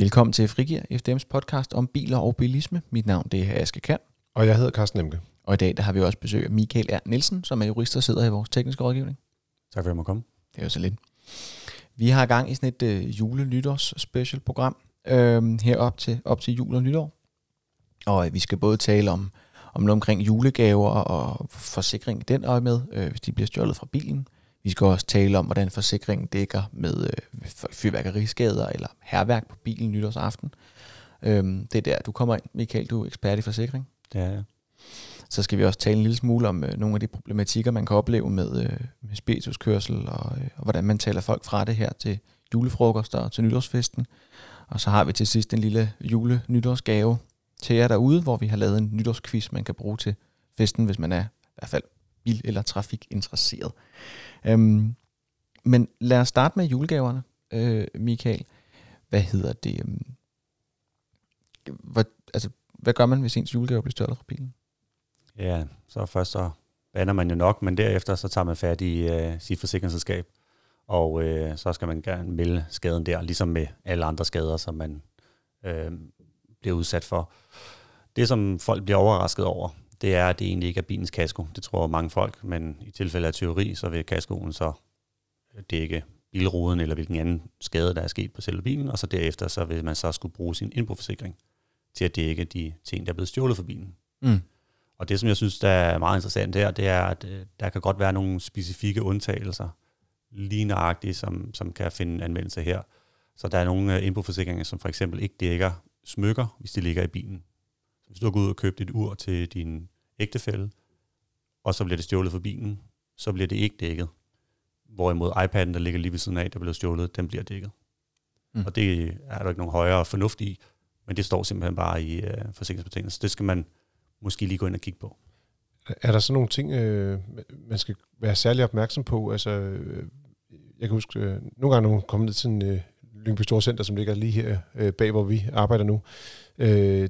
Velkommen til Frigir, FDM's podcast om biler og bilisme. Mit navn det er Aske Kern, Og jeg hedder Carsten Emke. og i dag der har vi også besøg af Michael R. Nielsen, som er jurist og sidder i vores tekniske rådgivning. Tak for at jeg må komme. Det er jo så lidt. Vi har gang i sådan et øh, jule-nytårs special program øh, her op til, op til jul og nytår. Og øh, vi skal både tale om, om noget omkring julegaver og forsikring i den øje med, øh, hvis de bliver stjålet fra bilen. Vi skal også tale om, hvordan forsikringen dækker med øh, fyrværkeriskader eller herværk på bilen nytårsaften. Øh, det er der, du kommer ind, Michael, du er ekspert i forsikring. Er jeg. Så skal vi også tale en lille smule om øh, nogle af de problematikker, man kan opleve med, øh, med spirituskørsel, og, øh, og hvordan man taler folk fra det her til julefrokoster og til nytårsfesten. Og så har vi til sidst en lille jule-nytårsgave til jer derude, hvor vi har lavet en nytårsquiz, man kan bruge til festen, hvis man er i hvert fald bil- eller trafikinteresseret. Øhm, men lad os starte med julegaverne, øh, Michael. Hvad hedder det? øhm, Hvad, altså, hvad gør man, hvis ens julegave bliver stjålet fra bilen? Ja, så først så banner man jo nok, men derefter så tager man fat i øh, sit forsikringsselskab, og øh, så skal man gerne melde skaden der, ligesom med alle andre skader, som man øh, bliver udsat for. Det, som folk bliver overrasket over, det er, at det egentlig ikke er bilens kasko. Det tror mange folk, men i tilfælde af teori, så vil kaskoen så dække bilruden eller hvilken anden skade, der er sket på selve bilen, og så derefter så vil man så skulle bruge sin indbrugsforsikring til at dække de ting, der er blevet stjålet fra bilen. Mm. Og det, som jeg synes, der er meget interessant her, det er, at øh, der kan godt være nogle specifikke undtagelser, lige nøjagtigt, som, som kan finde anvendelse her. Så der er nogle øh, indboforsikringer, som for eksempel ikke dækker smykker, hvis de ligger i bilen. Så hvis du har gået ud og købt et ur til din ægtefælle, og så bliver det stjålet fra bilen, så bliver det ikke dækket. Hvorimod iPad'en, der ligger lige ved siden af, der bliver stjålet, den bliver dækket. Mm. Og det er der ikke nogen højere fornuft i, men det står simpelthen bare i øh, forsikringsbetingelser. Så det skal man måske lige gå ind og kigge på. Er der så nogle ting, øh, man skal være særlig opmærksom på? Altså, øh, jeg kan huske, øh, nogle gange, når man kommer ned til en øh, Lyngby Store Center, som ligger lige her øh, bag, hvor vi arbejder nu, øh,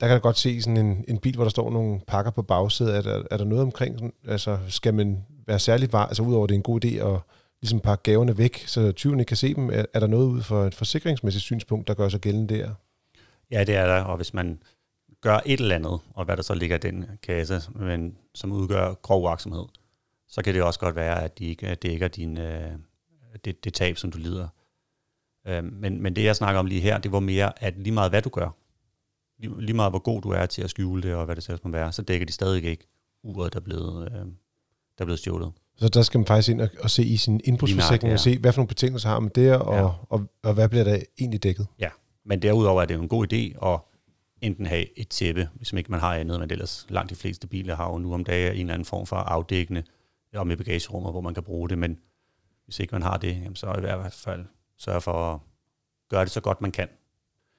der kan jeg godt se sådan en, en bil, hvor der står nogle pakker på bagsædet. Er der, er der noget omkring, sådan, altså skal man være særlig var, altså udover at det er en god idé at ligesom pakke gaverne væk, så tyvene ikke kan se dem, er, er der noget ud for et forsikringsmæssigt synspunkt, der gør sig gældende der? Ja, det er der, og hvis man gør et eller andet, og hvad der så ligger i den kasse, men, som udgør grov uaksomhed, så kan det også godt være, at de ikke dækker din, øh, det, det tab, som du lider. Øh, men, men det, jeg snakker om lige her, det var mere, at lige meget hvad du gør, lige, meget hvor god du er til at skjule det, og hvad det selv må være, så dækker de stadig ikke uret, der er blevet, øh, der er blevet stjålet. Så der skal man faktisk ind og, og se i sin indbrudsforsikring og ja. se, hvad for nogle betingelser har man der, og, Ja. og, og, og hvad bliver der egentlig dækket? Men derudover er det jo en god idé at enten have et tæppe, hvis ikke man har andet, men ellers langt de fleste biler har jo nu om dagen en eller anden form for afdækkende og med bagagerummet, hvor man kan bruge det, men hvis ikke man har det, jamen så i hvert fald sørge for at gøre det så godt man kan.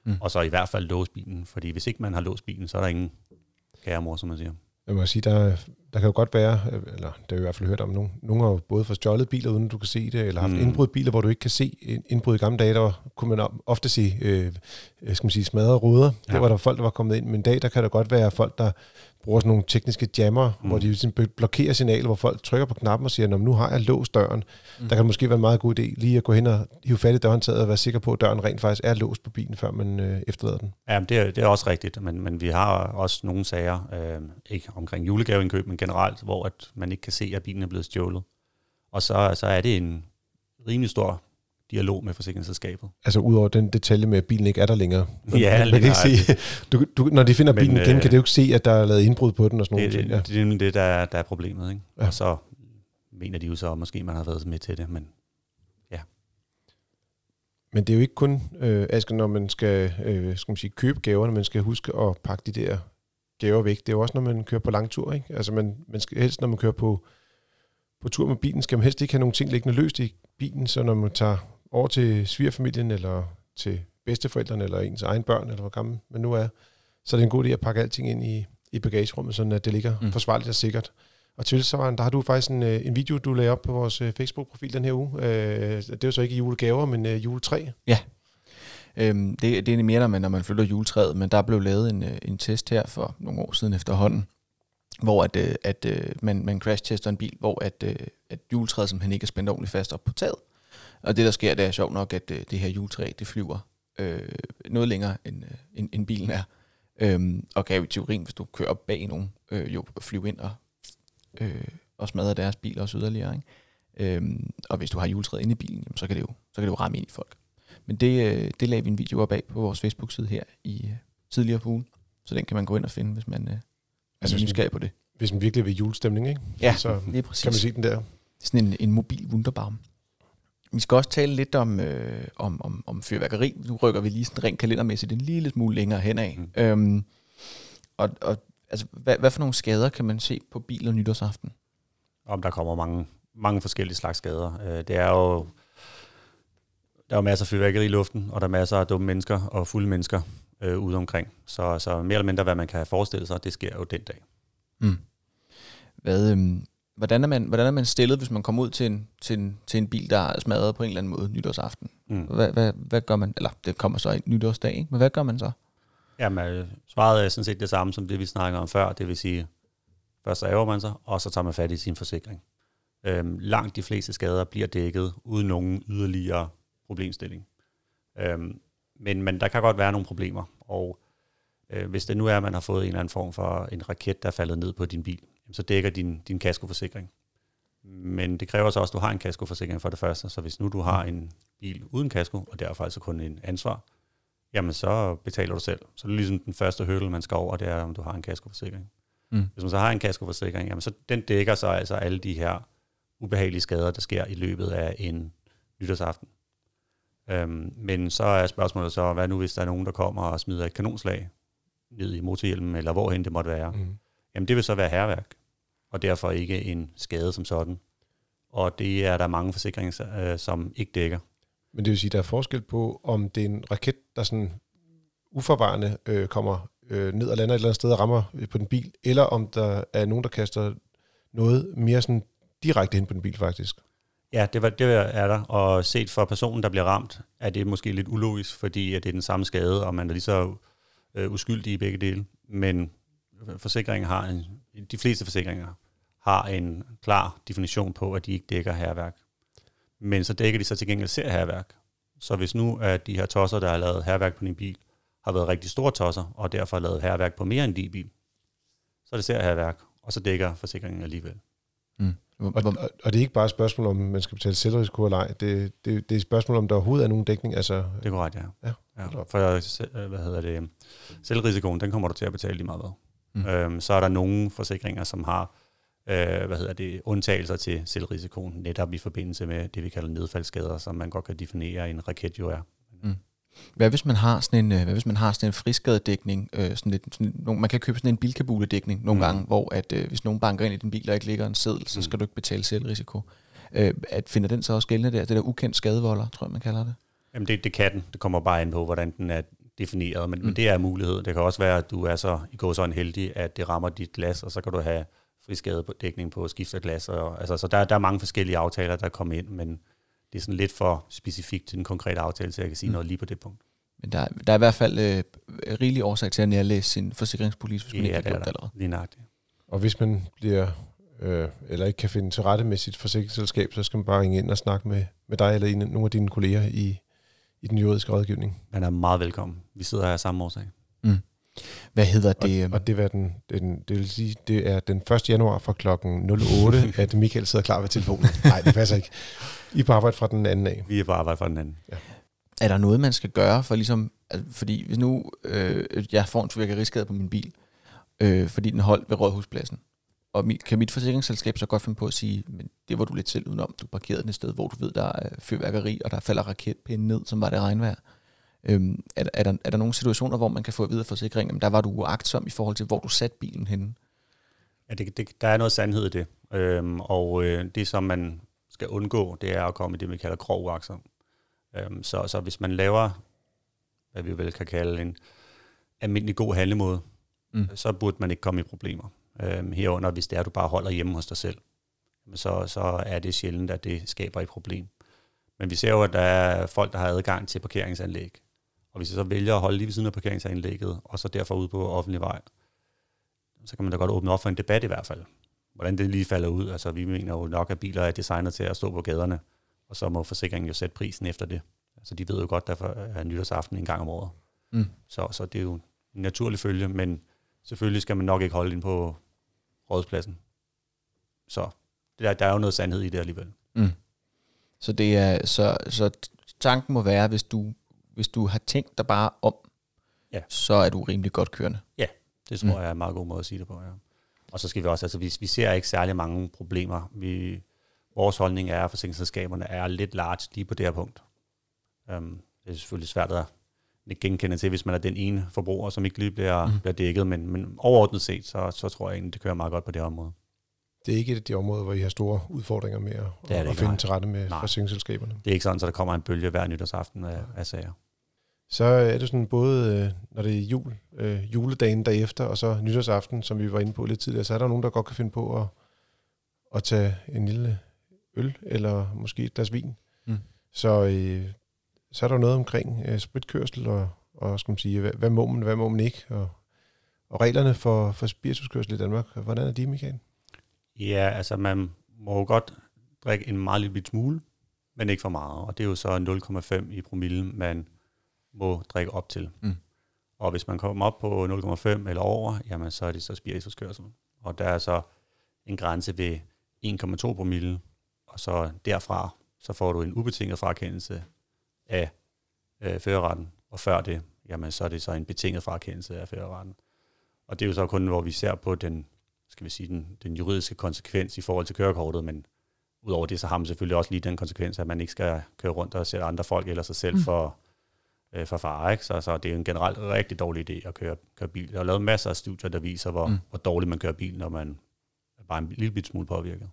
Mm. Og så i hvert fald låse bilen, fordi hvis ikke man har låst bilen, så er der ingen kæremor, som man siger. Jeg må sige, der, der kan jo godt være, eller det har jeg i hvert fald hørt om, nogen, nogen har jo både fået stjålet biler, uden du kan se det, eller haft mm. Indbrud biler, hvor du ikke kan se indbrud i gamle dage, der kunne man ofte sige, øh, øh, skal man sige, smadrede ruder. Ja. Det var der folk, der var kommet ind, men i dag, der kan der godt være folk, der bruger sådan nogle tekniske jammer, mm. hvor de ligesom blokerer signalet, hvor folk trykker på knappen og siger, "Nå, nu har jeg låst døren. Mm. Der kan måske være en meget god idé lige at gå hen og hive fat i dørhåndtaget og være sikker på, at døren rent faktisk er låst på bilen, før man øh, efterlader den. Ja, det, er, det er også rigtigt, men, men vi har også nogle sager, øh, ikke omkring julegaveindkøb, men generelt, hvor at man ikke kan se, at bilen er blevet stjålet. Og så, så er det en rimelig stor dialog med forsikringsselskabet. Altså udover den detalje med, at bilen ikke er der længere. Ja, man kan ikke se, du, du, når de finder Men, bilen igen, øh, kan det jo ikke se, at der er lavet indbrud på den og sådan noget. det, Ja. det, det er nemlig det, der, er- der er problemet. Ikke? Ja. Ja. Og så mener de jo så, at måske man har været med til det, men Men det er jo ikke kun, øh, Asger, når man skal, øh, skal man sige, købe gaverne, man skal huske at pakke de der gaver væk. Det er jo også, når man kører på lang tur. Ikke? Altså man, man skal helst, når man kører på, på tur med bilen, skal man helst ikke have nogle ting liggende løst i bilen, så når man tager over til svigerfamilien, eller til bedsteforældrene, eller ens egen børn, eller hvor gammel man nu er, så er det en god idé at pakke alting ind i, i bagagerummet, sådan at det ligger Mm. forsvarligt og sikkert. Og tilsvarende, der har du faktisk en, øh, en video, du lagde op på vores øh, Facebook-profil den her uge. Øh, det er jo så ikke julegaver, men øh, juletræ. Øhm, det, det er mere, når man, når man flytter juletræet, men der blev lavet en, øh, en test her for nogle år siden efterhånden, hvor at, at øh, man, man crash-tester en bil, hvor at, at juletræet simpelthen ikke er spændt ordentligt fast op på taget. Og det, der sker, det er sjovt nok, at øh, det her juletræ, det flyver øh, noget længere, end, øh, end, end bilen er. Øhm, og kan jo i teorien, hvis du kører op bag nogen, øh, jo flyve ind og, øh, og smadre deres bil også yderligere. Ikke? Øhm, og hvis du har juletræet inde i bilen, jamen, så, kan det jo, så kan det jo ramme ind i folk. Men det, øh, det lagde vi en video op af på vores Facebook-side her i øh, tidligere på ugen. Så den kan man gå ind og finde, hvis man, øh, altså, er nysgerrig på det. Hvis man virkelig vil julestemning, ikke? Ja, så lige præcis. kan man se den der. Sådan en, en mobil wunderbaum. Vi skal også tale lidt om, øh, om, om, om fyrværkeri. Nu rykker vi lige sådan rent kalendermæssigt en lille smule længere henad. Mm. Øhm, og, og altså, hvad, hvad for nogle skader kan man se på bil- og nytårsaften? Om der kommer mange, mange forskellige slags skader. Øh, det er jo der er jo masser af fyrværkeri i luften, og der er masser af dumme mennesker og fulde mennesker øh, ude omkring. Så, så mere eller mindre, hvad man kan forestille sig, det sker jo den dag. Mm. Hvad, øhm, hvordan, er man, hvordan er man stillet, hvis man kommer ud til en, til en, til en bil, der er smadret på en eller anden måde nytårsaften? Mm. Hvad, hvad, hvad gør man? Eller det kommer så en nytårsdag, ikke? men hvad gør man så? Jamen, øh, svaret er sådan set det samme som det, vi snakker om før. Det vil sige, først ærger man sig, og så tager man fat i sin forsikring. Øhm, langt de fleste skader bliver dækket uden nogen yderligere problemstilling. Øhm, men, men der kan godt være nogle problemer, og øh, hvis det nu er, at man har fået en eller anden form for en raket, der er faldet ned på din bil, så dækker din, din kaskoforsikring. Men det kræver så også, at du har en kaskoforsikring for det første, så hvis nu du har en bil uden kasko, og derfor altså kun en ansvar, jamen så betaler du selv. Så det er ligesom den første hurdle, man skal over, det er, om du har en kaskoforsikring. Mm. Hvis man så har en kaskoforsikring, jamen så den dækker så altså alle de her ubehagelige skader, der sker i løbet af en nytårsaften. Øhm, men så er spørgsmålet så, hvad nu hvis der er nogen, der kommer og smider et kanonslag ned i motorhjelmen, eller hvorhen det måtte være. Mm. Jamen det vil så være herværk, og derfor ikke en skade som sådan. Og det er der mange forsikringer, øh, som ikke dækker. Men det vil sige, der er forskel på, om det er en raket, der sådan uforvarende øh, kommer øh, ned og lander et eller andet sted og rammer på den bil, eller om der er nogen, der kaster noget mere sådan direkte ind på den bil faktisk. Ja, det, var, det er der, og set for personen, der bliver ramt, er det måske lidt ulogisk, fordi at det er den samme skade, og man er lige så øh, uskyldig i begge dele. Men forsikringen har en, de fleste forsikringer har en klar definition på, at de ikke dækker herværk. Men så dækker de så til gengæld ser herværk. Så hvis nu at de her tosser, der har lavet herværk på din bil, har været rigtig store tosser, og derfor har lavet herværk på mere end din bil, så er det ser herværk, og så dækker forsikringen alligevel. Mm. Og, og, og det er ikke bare et spørgsmål om, man skal betale selvrisiko eller ej. Det, det, det er et spørgsmål om, der overhovedet er nogen dækning. Altså, det er korrekt, ja. ja. ja. For hvad hedder det, selvrisikoen, den kommer du til at betale lige meget hvad. Mm. Øhm, så er der nogle forsikringer, som har øh, hvad hedder det, undtagelser til selvrisikoen, netop i forbindelse med det, vi kalder nedfaldsskader, som man godt kan definere, en raket jo er. Mm. Hvad hvis man har sådan en, øh, hvad hvis man har sådan en friskadedækning, øh, sådan lidt, sådan, man kan købe sådan en bilkabuledækning nogle mm. gange, hvor at, øh, hvis nogen banker ind i din bil, og ikke ligger en seddel, så skal mm. du ikke betale selvrisiko. Øh, at finder den så også gældende der? Det der ukendt skadevolder, tror jeg, man kalder det. Jamen det, det kan den. Det kommer bare ind på, hvordan den er defineret, men, mm. men det er en mulighed. Det kan også være, at du er så i går så heldig, at det rammer dit glas, og så kan du have friskadedækning på skift af glas. Og, altså, så der, der er mange forskellige aftaler, der kommer ind, men det er sådan lidt for specifikt til den konkrete aftale, så jeg kan sige mm. noget lige på det punkt. Men der, der er i hvert fald øh, rigelig årsag til at nærlæse sin forsikringspolitik, hvis man ja, ikke har gjort det allerede. Lige nøjagtigt. Og hvis man bliver øh, eller ikke kan finde til rette med sit forsikringsselskab, så skal man bare ringe ind og snakke med, med dig eller en, nogle af dine kolleger i, i den juridiske rådgivning. Man er meget velkommen. Vi sidder her af samme årsag. Mm. Hvad hedder det? Og, og det, var den, den, det vil sige, det er den 1. januar fra klokken 08, at Michael sidder klar ved telefonen. Nej, det passer ikke. I er på arbejde fra den anden af. Vi er på arbejde fra den anden. Ja. Er der noget, man skal gøre for ligesom, fordi hvis nu øh, jeg får en fyrværkeriskade på min bil, øh, fordi den holdt ved Rådhuspladsen, og mit, kan mit forsikringsselskab så godt finde på at sige, men det var du lidt selv udenom, du parkerede den et sted, hvor du ved, der er fyrværkeri, og der falder raketpinde ned, som var det regnvejr. Øhm, er, er, der, er der nogle situationer, hvor man kan få at vide af forsikringen, der var du uagtsom i forhold til, hvor du satte bilen henne? Ja, det, det, der er noget sandhed i det. Øhm, og øh, det, som man skal undgå, det er at komme i det, vi kalder grov uagtsom. Øhm, så, så hvis man laver, hvad vi vel kan kalde en almindelig god handlemåde, mm. så burde man ikke komme i problemer. Øhm, herunder, hvis det er, at du bare holder hjemme hos dig selv, så, så er det sjældent, at det skaber et problem. Men vi ser jo, at der er folk, der har adgang til parkeringsanlæg. Og hvis jeg så vælger at holde lige ved siden af parkeringsanlægget, og så derfor ud på offentlig vej, så kan man da godt åbne op for en debat i hvert fald. Hvordan det lige falder ud. Altså vi mener jo nok, at biler er designet til at stå på gaderne, og så må forsikringen jo sætte prisen efter det. Altså, de ved jo godt, derfor er nytårsaften en gang om året. Mm. Så, så det er jo en naturlig følge, men selvfølgelig skal man nok ikke holde ind på rådspladsen. Så der, der er jo noget sandhed i det alligevel. Mm. Så det er så, så tanken må være, hvis du hvis du har tænkt dig bare om, ja. så er du rimelig godt kørende. Ja, det tror mm. jeg er en meget god måde at sige det på. Ja. Og så skal vi også, altså vi, vi ser ikke særlig mange problemer. Vi, vores holdning er, at forsikringsselskaberne er lidt large lige på det her punkt. Um, det er selvfølgelig svært at genkende til, hvis man er den ene forbruger, som ikke lige bliver, mm. bliver dækket, men, men overordnet set, så, så tror jeg egentlig, det kører meget godt på det område. Det er ikke et af de områder, hvor I har store udfordringer med at, det at, at finde til rette med forsikringsselskaberne? Det er ikke sådan, at der kommer en bølge hver nytårsaften af, af sager. Så er det sådan både, øh, når det er jul, øh, juledagen derefter, og så nytårsaften, som vi var inde på lidt tidligere, så er der nogen, der godt kan finde på at, at tage en lille øl, eller måske et glas vin. Mm. Så, øh, så er der noget omkring øh, spritkørsel, og, og skal man sige, hvad, hvad må man, hvad må man ikke, og, og reglerne for, for spirituskørsel i Danmark, hvordan er de, Michael? Ja, altså man må jo godt drikke en meget lille smule, men ikke for meget, og det er jo så 0,5 i promille, man må drikke op til. Mm. Og hvis man kommer op på 0,5 eller over, jamen så er det så spirituskørsel. Og der er så en grænse ved 1,2 promille, og så derfra, så får du en ubetinget frakendelse af øh, førerretten, og før det, jamen så er det så en betinget frakendelse af førerretten. Og det er jo så kun, hvor vi ser på den, skal vi sige, den, den juridiske konsekvens i forhold til kørekortet, men udover det, så har man selvfølgelig også lige den konsekvens, at man ikke skal køre rundt og sætte andre folk eller sig selv mm. for, øh, for fare. Ikke? Så, så det er en generelt rigtig dårlig idé at køre, køre bil. Jeg har lavet masser af studier, der viser, hvor, mm. hvor dårligt man kører bil, når man er bare en lille bit smule påvirket.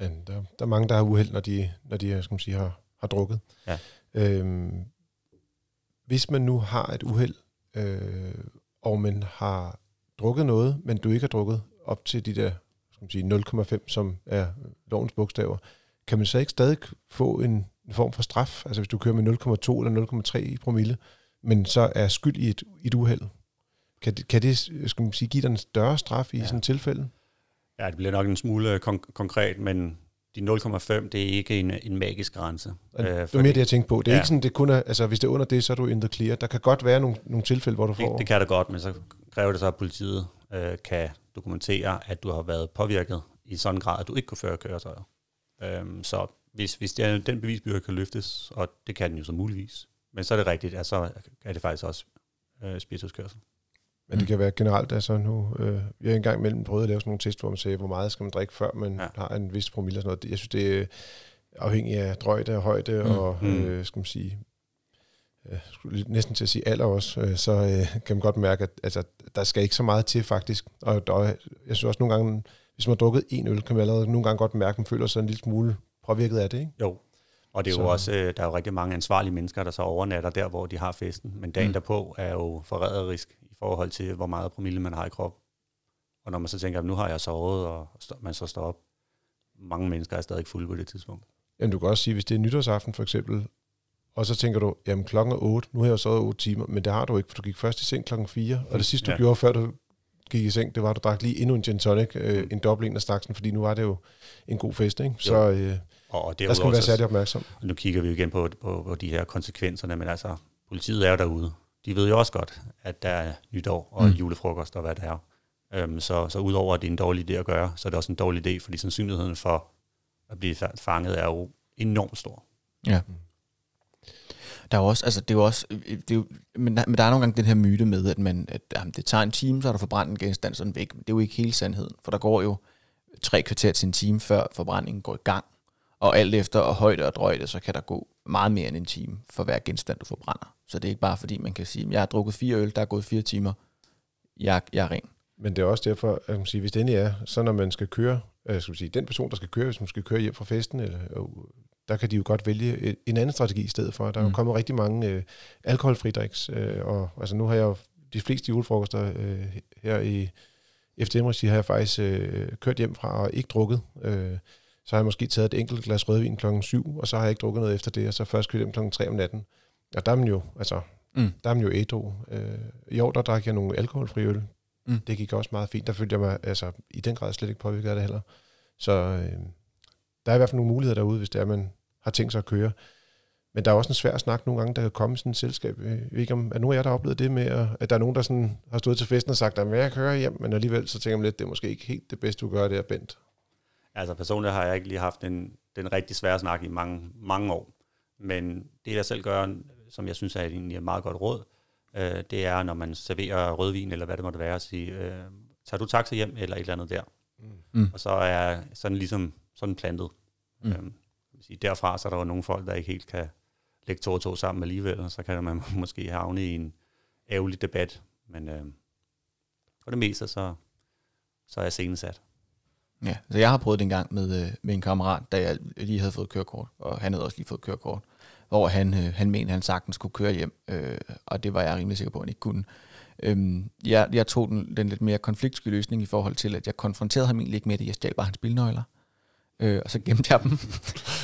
Ja, der, der er mange, der har uheld, når de, når de skal man sige, har, har drukket. Ja. Øhm, hvis man nu har et uheld, øh, og man har drukket noget, men du ikke har drukket op til de der skal man sige, 0,5, som er lovens bogstaver, kan man så ikke stadig få en, en form for straf? Altså hvis du kører med 0,2 eller 0,3 i promille, men så er skyld i et, et uheld. Kan det, kan det skal man sige, give dig en større straf i ja. sådan et tilfælde? Ja, det bliver nok en smule kon- konkret, men de 0,5, det er ikke en, en magisk grænse. Øh, det er mere det, jeg tænkte på. Det er ja. ikke sådan, det kun er, altså hvis det er under det, så er du in the clear. Der kan godt være nogle, nogle tilfælde, hvor du får... Det, det kan det godt, men så kræver det så, at politiet øh, kan dokumentere, at du har været påvirket i sådan en grad, at du ikke kunne føre køretøjer. Øhm, så hvis, hvis det er, den bevisbyrde kan løftes, og det kan den jo så muligvis, men så er det rigtigt, at så er det faktisk også øh, spirituskørsel. Men det kan være generelt, altså nu, øh, jeg har engang imellem prøvet at lave sådan nogle test, hvor man siger, hvor meget skal man drikke, før man ja. har en vis promille og sådan noget. Jeg synes, det er afhængigt af drøjde og højde, mm. og mm. øh, skal man sige, øh, næsten til at sige alder også, øh, så øh, kan man godt mærke, at altså, der skal ikke så meget til faktisk. Og der, jeg synes også nogle gange, hvis man har drukket en øl, kan man allerede nogle gange godt mærke, at man føler sig en lille smule påvirket af det, ikke? Jo, og det er så. jo også, øh, der er jo rigtig mange ansvarlige mennesker, der så overnatter der, hvor de har festen. Men dagen mm. derpå er jo forræderisk forhold til, hvor meget promille man har i krop. Og når man så tænker, at nu har jeg sovet, og man så står op, mange mennesker er stadig fulde på det tidspunkt. Jamen du kan også sige, hvis det er nytårsaften for eksempel, og så tænker du, jamen klokken er 8, nu har jeg sovet 8 timer, men det har du ikke, for du gik først i seng klokken 4, og det sidste du ja. gjorde, før du gik i seng, det var, at du drak lige endnu en gin tonic, øh, en dobbelt en af staksen, fordi nu var det jo en god fest, ikke? Så øh, og det der skal man være særlig opmærksom. Og nu kigger vi jo igen på, på, på de her konsekvenserne, men altså, politiet er jo derude. De ved jo også godt, at der er nytår og mm. julefrokost og hvad det er. Um, så, så udover at det er en dårlig idé at gøre, så er det også en dårlig idé, fordi sandsynligheden for at blive fanget er jo enormt stor. Ja. Der er også, altså det er jo også, det er jo, men, der, men der er nogle gange den her myte med, at, man, at jamen, det tager en time, så er der forbrændt en genstand sådan væk. Men det er jo ikke hele sandheden, for der går jo tre kvarter til en time, før forbrændingen går i gang. Og alt efter højde og drøjde, så kan der gå meget mere end en time for hver genstand, du forbrænder. Så det er ikke bare fordi, man kan sige, jeg har drukket fire øl, der er gået fire timer, jeg, jeg er ren. Men det er også derfor, at man sige, hvis det endelig er, så når man skal køre, øh, skal sige, den person, der skal køre, hvis man skal køre hjem fra festen, eller, der kan de jo godt vælge en anden strategi i stedet for. Der er jo mm. kommet rigtig mange øh, alkoholfri driks, øh, og altså nu har jeg jo de fleste julefrokoster øh, her i FDM-regi har jeg faktisk øh, kørt hjem fra og ikke drukket. Øh, så har jeg måske taget et enkelt glas rødvin klokken 7, og så har jeg ikke drukket noget efter det, og så først kørt hjem klokken 3 om natten. Og der er man jo, altså, mm. der er man jo ædru. Øh, I år, der drak jeg nogle alkoholfri øl. Mm. Det gik også meget fint. Der følte jeg mig altså, i den grad slet ikke påvirket af det heller. Så øh, der er i hvert fald nogle muligheder derude, hvis det er, man har tænkt sig at køre. Men der er også en svær snak nogle gange, der kan komme i sådan et selskab. Jeg ved ikke, om er nogen af jer, der har oplevet det med, at, at der er nogen, der sådan har stået til festen og sagt, at jeg kører hjem, men alligevel så tænker man lidt, det er måske ikke helt det bedste, du gør, det er Bent. Altså personligt har jeg ikke lige haft den, den rigtig svære snak i mange, mange år. Men det, jeg selv gør, som jeg synes er egentlig et meget godt råd, øh, det er, når man serverer rødvin, eller hvad det måtte være, at sige, øh, tager du taxa hjem, eller et eller andet der. Mm. Og så er sådan ligesom sådan plantet. Mm. Øhm, sige, derfra så er der jo nogle folk, der ikke helt kan lægge to og to sammen alligevel, og så kan man måske havne i en ærgerlig debat. Men øh, for det meste, så, så er jeg senesat. Ja, så jeg har prøvet det en gang med, øh, med en kammerat, da jeg lige havde fået kørekort, og han havde også lige fået kørekort, hvor han, øh, han mente, at han sagtens skulle køre hjem, øh, og det var jeg rimelig sikker på, at han ikke kunne. Øhm, jeg, jeg tog den, den lidt mere konfliktsky løsning i forhold til, at jeg konfronterede ham egentlig ikke med det, jeg stjal bare hans bilnøgler, øh, og så gemte jeg dem.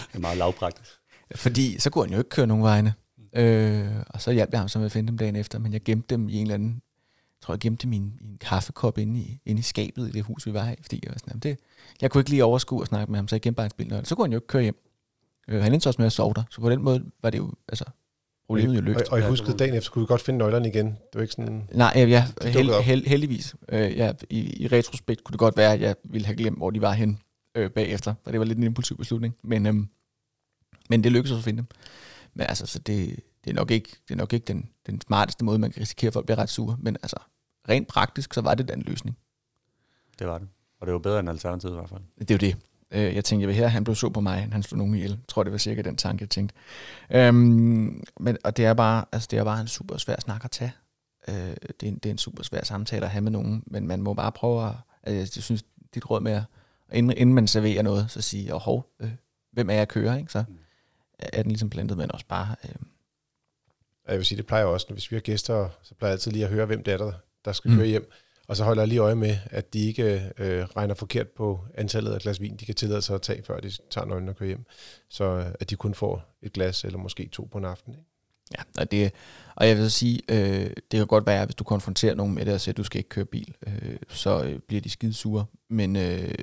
det er meget lavpraktisk. Fordi så kunne han jo ikke køre nogen vegne. Øh, og så hjalp jeg ham så med at finde dem dagen efter, men jeg gemte dem i en eller anden, jeg tror jeg gemte dem i en, i en kaffekop inde i, inde i skabet i det hus, vi var i, fordi jeg var sådan, det, jeg kunne ikke lige overskue og snakke med ham, så jeg gemte bare hans bilnøgler. Så kunne han jo ikke køre hjem. Øh, han endte også med at sove der, så på den måde var det jo, altså, problemet jo løst. Og, og jeg husker dagen efter, kunne vi godt finde nøglerne igen. Det var ikke sådan... Nej, ja, ja held, held, heldigvis. Øh, ja, i, I retrospekt kunne det godt være, at jeg ville have glemt, hvor de var hen øh, bagefter, for det var lidt en impulsiv beslutning. Men, øhm, men det lykkedes at finde dem. Men altså, så det, det er nok ikke, det er nok ikke den, den smarteste måde, man kan risikere, at folk bliver ret sure. Men altså, rent praktisk, så var det den løsning. Det var det. Og det var bedre end alternativet i hvert fald. Det er jo det. Øh, jeg tænkte, jeg vil her, han blev så på mig, han slog nogen ihjel. Jeg tror, det var cirka den tanke, jeg tænkte. Øhm, men, og det er, bare, altså, det er bare en super svær snak at tage. Øh, det, er en, det er en super svær samtale at have med nogen, men man må bare prøve at, altså, jeg synes, dit råd med at, inden, inden man serverer noget, så sige, oh, hov, øh, hvem er jeg kører, ikke? Så er den ligesom plantet, men også bare... Øh, jeg vil sige, det plejer også, hvis vi har gæster, så plejer jeg altid lige at høre, hvem det er, der, der skal mm. køre hjem. Og så holder jeg lige øje med, at de ikke øh, regner forkert på antallet af glas vin, de kan tillade sig at tage, før de tager nøglen og kører hjem. Så øh, at de kun får et glas, eller måske to på en aften. Ikke? Ja, og, det, og jeg vil sige, øh, det kan godt være, hvis du konfronterer nogen med det og siger, at du skal ikke køre bil, øh, så øh, bliver de skide sure. Men øh,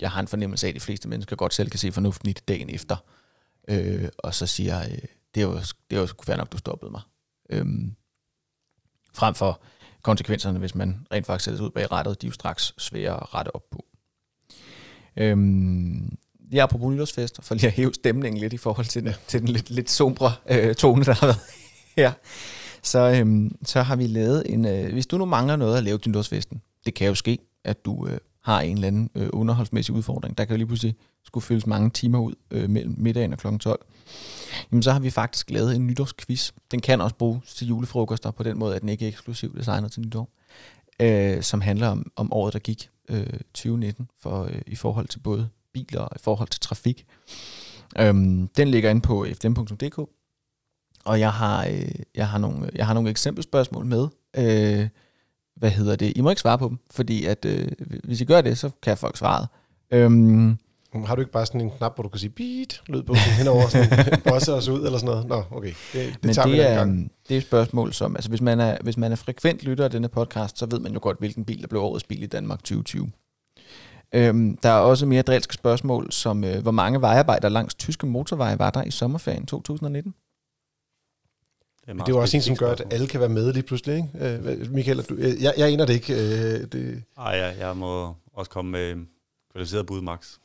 jeg har en fornemmelse af, at de fleste mennesker godt selv kan se fornuften i det dagen efter. Øh, og så siger, øh, det er jo, det er jo fair nok, du stoppede mig. Øh, frem for konsekvenserne, hvis man rent faktisk sættes ud bag rettet, de er jo straks svære at rette op på. Øhm, lige apropos nytårsfest, for lige at hæve stemningen lidt i forhold til den, til den lidt, lidt sombre øh, tone, der har været her, så, øhm, så har vi lavet en, øh, hvis du nu mangler noget at lave til nytårsfesten, det kan jo ske, at du øh, har en eller anden øh, underholdsmæssig udfordring, der kan jo lige pludselig skulle fyldes mange timer ud øh, mellem middagen og kl. 12, jamen så har vi faktisk lavet en nytårsquiz. Den kan også bruges til julefrokoster på den måde, at den ikke er eksklusiv designet til nytår, øh, som handler om, om året, der gik øh, 2019 for, øh, i forhold til både biler og i forhold til trafik. Øhm, den ligger inde på fdm.dk, og jeg har, øh, jeg, har nogle, jeg har nogle eksempelspørgsmål med. Øh, hvad hedder det? I må ikke svare på dem, fordi at, øh, hvis I gør det, så kan folk svare. Øhm, har du ikke bare sådan en knap, hvor du kan sige beat, lyd på henover, sådan bosse os ud eller sådan noget? Nå, okay. Det, det Men tager det, vi er, gang. det er et spørgsmål, som, altså hvis man, er, hvis man er frekvent lytter af denne podcast, så ved man jo godt, hvilken bil, der blev årets bil i Danmark 2020. Øhm, der er også mere drilske spørgsmål, som øh, hvor mange vejarbejdere langs tyske motorveje var der i sommerferien 2019? Det er, det er jo også en, som gør, at alle kan være med lige pludselig, ikke? Øh, Michael, du, øh, jeg, jeg aner det ikke. Øh, det... Ej, ja, jeg må også komme med kvalificeret bud, Max.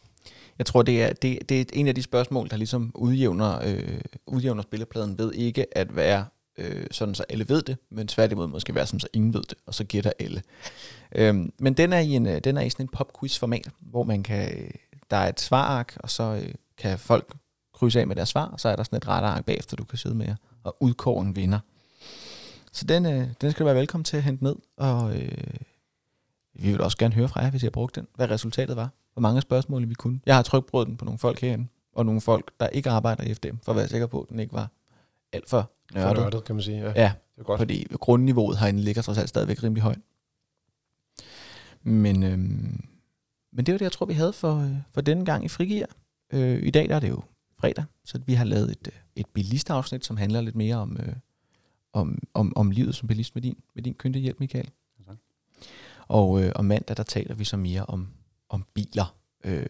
Jeg tror, det er, det, det er en af de spørgsmål, der ligesom udjævner, øh, udjævner spillepladen ved ikke at være øh, sådan, så alle ved det, men tværtimod måske være sådan, så ingen ved det, og så gætter alle. Øhm, men den er, i en, øh, den er i sådan en popquiz-format, hvor man kan, øh, der er et svarark, og så øh, kan folk krydse af med deres svar, så er der sådan et ark bagefter, du kan sidde med og udkåre en vinder. Så den, øh, den skal du være velkommen til at hente ned, og øh, vi vil også gerne høre fra jer, hvis I har brugt den, hvad resultatet var hvor mange spørgsmål vi kunne. Jeg har trykbrød den på nogle folk herinde, og nogle folk, der ikke arbejder i FDM, for at være sikker på, at den ikke var alt for nørdet. For nørdet, kan man sige. Ja, ja det er godt. fordi grundniveauet herinde ligger trods alt stadigvæk rimelig højt. Men, øhm, men det var det, jeg tror, vi havde for, øh, for denne gang i Frigir. Øh, I dag der er det jo fredag, så vi har lavet et, øh, et bilistafsnit, som handler lidt mere om, øh, om, om, om livet som bilist med din, med din kyndige hjælp, Michael. Okay. Og øh, om mandag, der taler vi så mere om, om biler. Øh.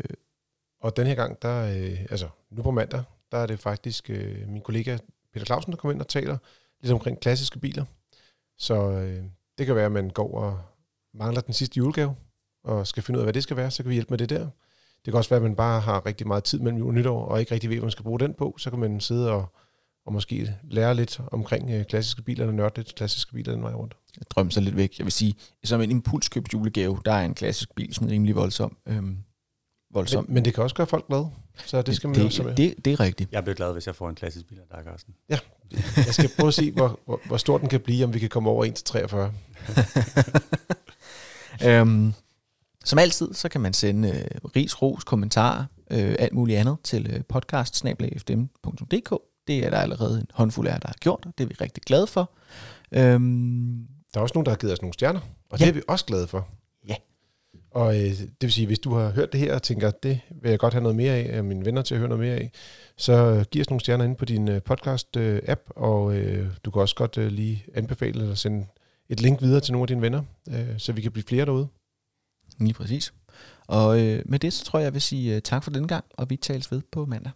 Og den her gang, der, øh, altså nu på mandag, der er det faktisk øh, min kollega Peter Clausen, der kommer ind og taler lidt omkring klassiske biler. Så øh, det kan være, at man går og mangler den sidste julegave, og skal finde ud af, hvad det skal være, så kan vi hjælpe med det der. Det kan også være, at man bare har rigtig meget tid mellem jul og nytår, og ikke rigtig ved, hvad man skal bruge den på. Så kan man sidde og, og måske lære lidt omkring øh, klassiske biler, og nørde lidt klassiske biler den vej rundt. Jeg drømmer sig lidt væk. Jeg vil sige, som en impulskøbt julegave, der er en klassisk bil sådan rimelig voldsom. Øhm, voldsom. Men, men det kan også gøre folk glade, så det skal man det, også med. det, det er rigtigt. Jeg bliver glad, hvis jeg får en klassisk bil af dig, Carsten. Ja, jeg skal prøve at se, hvor, hvor, hvor stor den kan blive, om vi kan komme over 1-43. øhm, som altid, så kan man sende øh, ris, ros, kommentarer, øh, alt muligt andet til øh, podcast Det er der allerede en håndfuld af jer, der har gjort, og det er vi rigtig glade for. Øhm, Der er også nogen, der har givet os nogle stjerner, og Ja. det er vi også glade for. Ja. Og øh, det vil sige, hvis du har hørt det her og tænker, det vil jeg godt have noget mere af, af mine venner til at høre noget mere af, så øh, giv os nogle stjerner inde på din øh, podcast-app, og øh, du kan også godt øh, lige anbefale eller sende et link videre til nogle af dine venner, øh, så vi kan blive flere derude lige præcis. Og øh, med det, så tror jeg, jeg vil sige øh, tak for denne gang, og vi tales ved på mandag.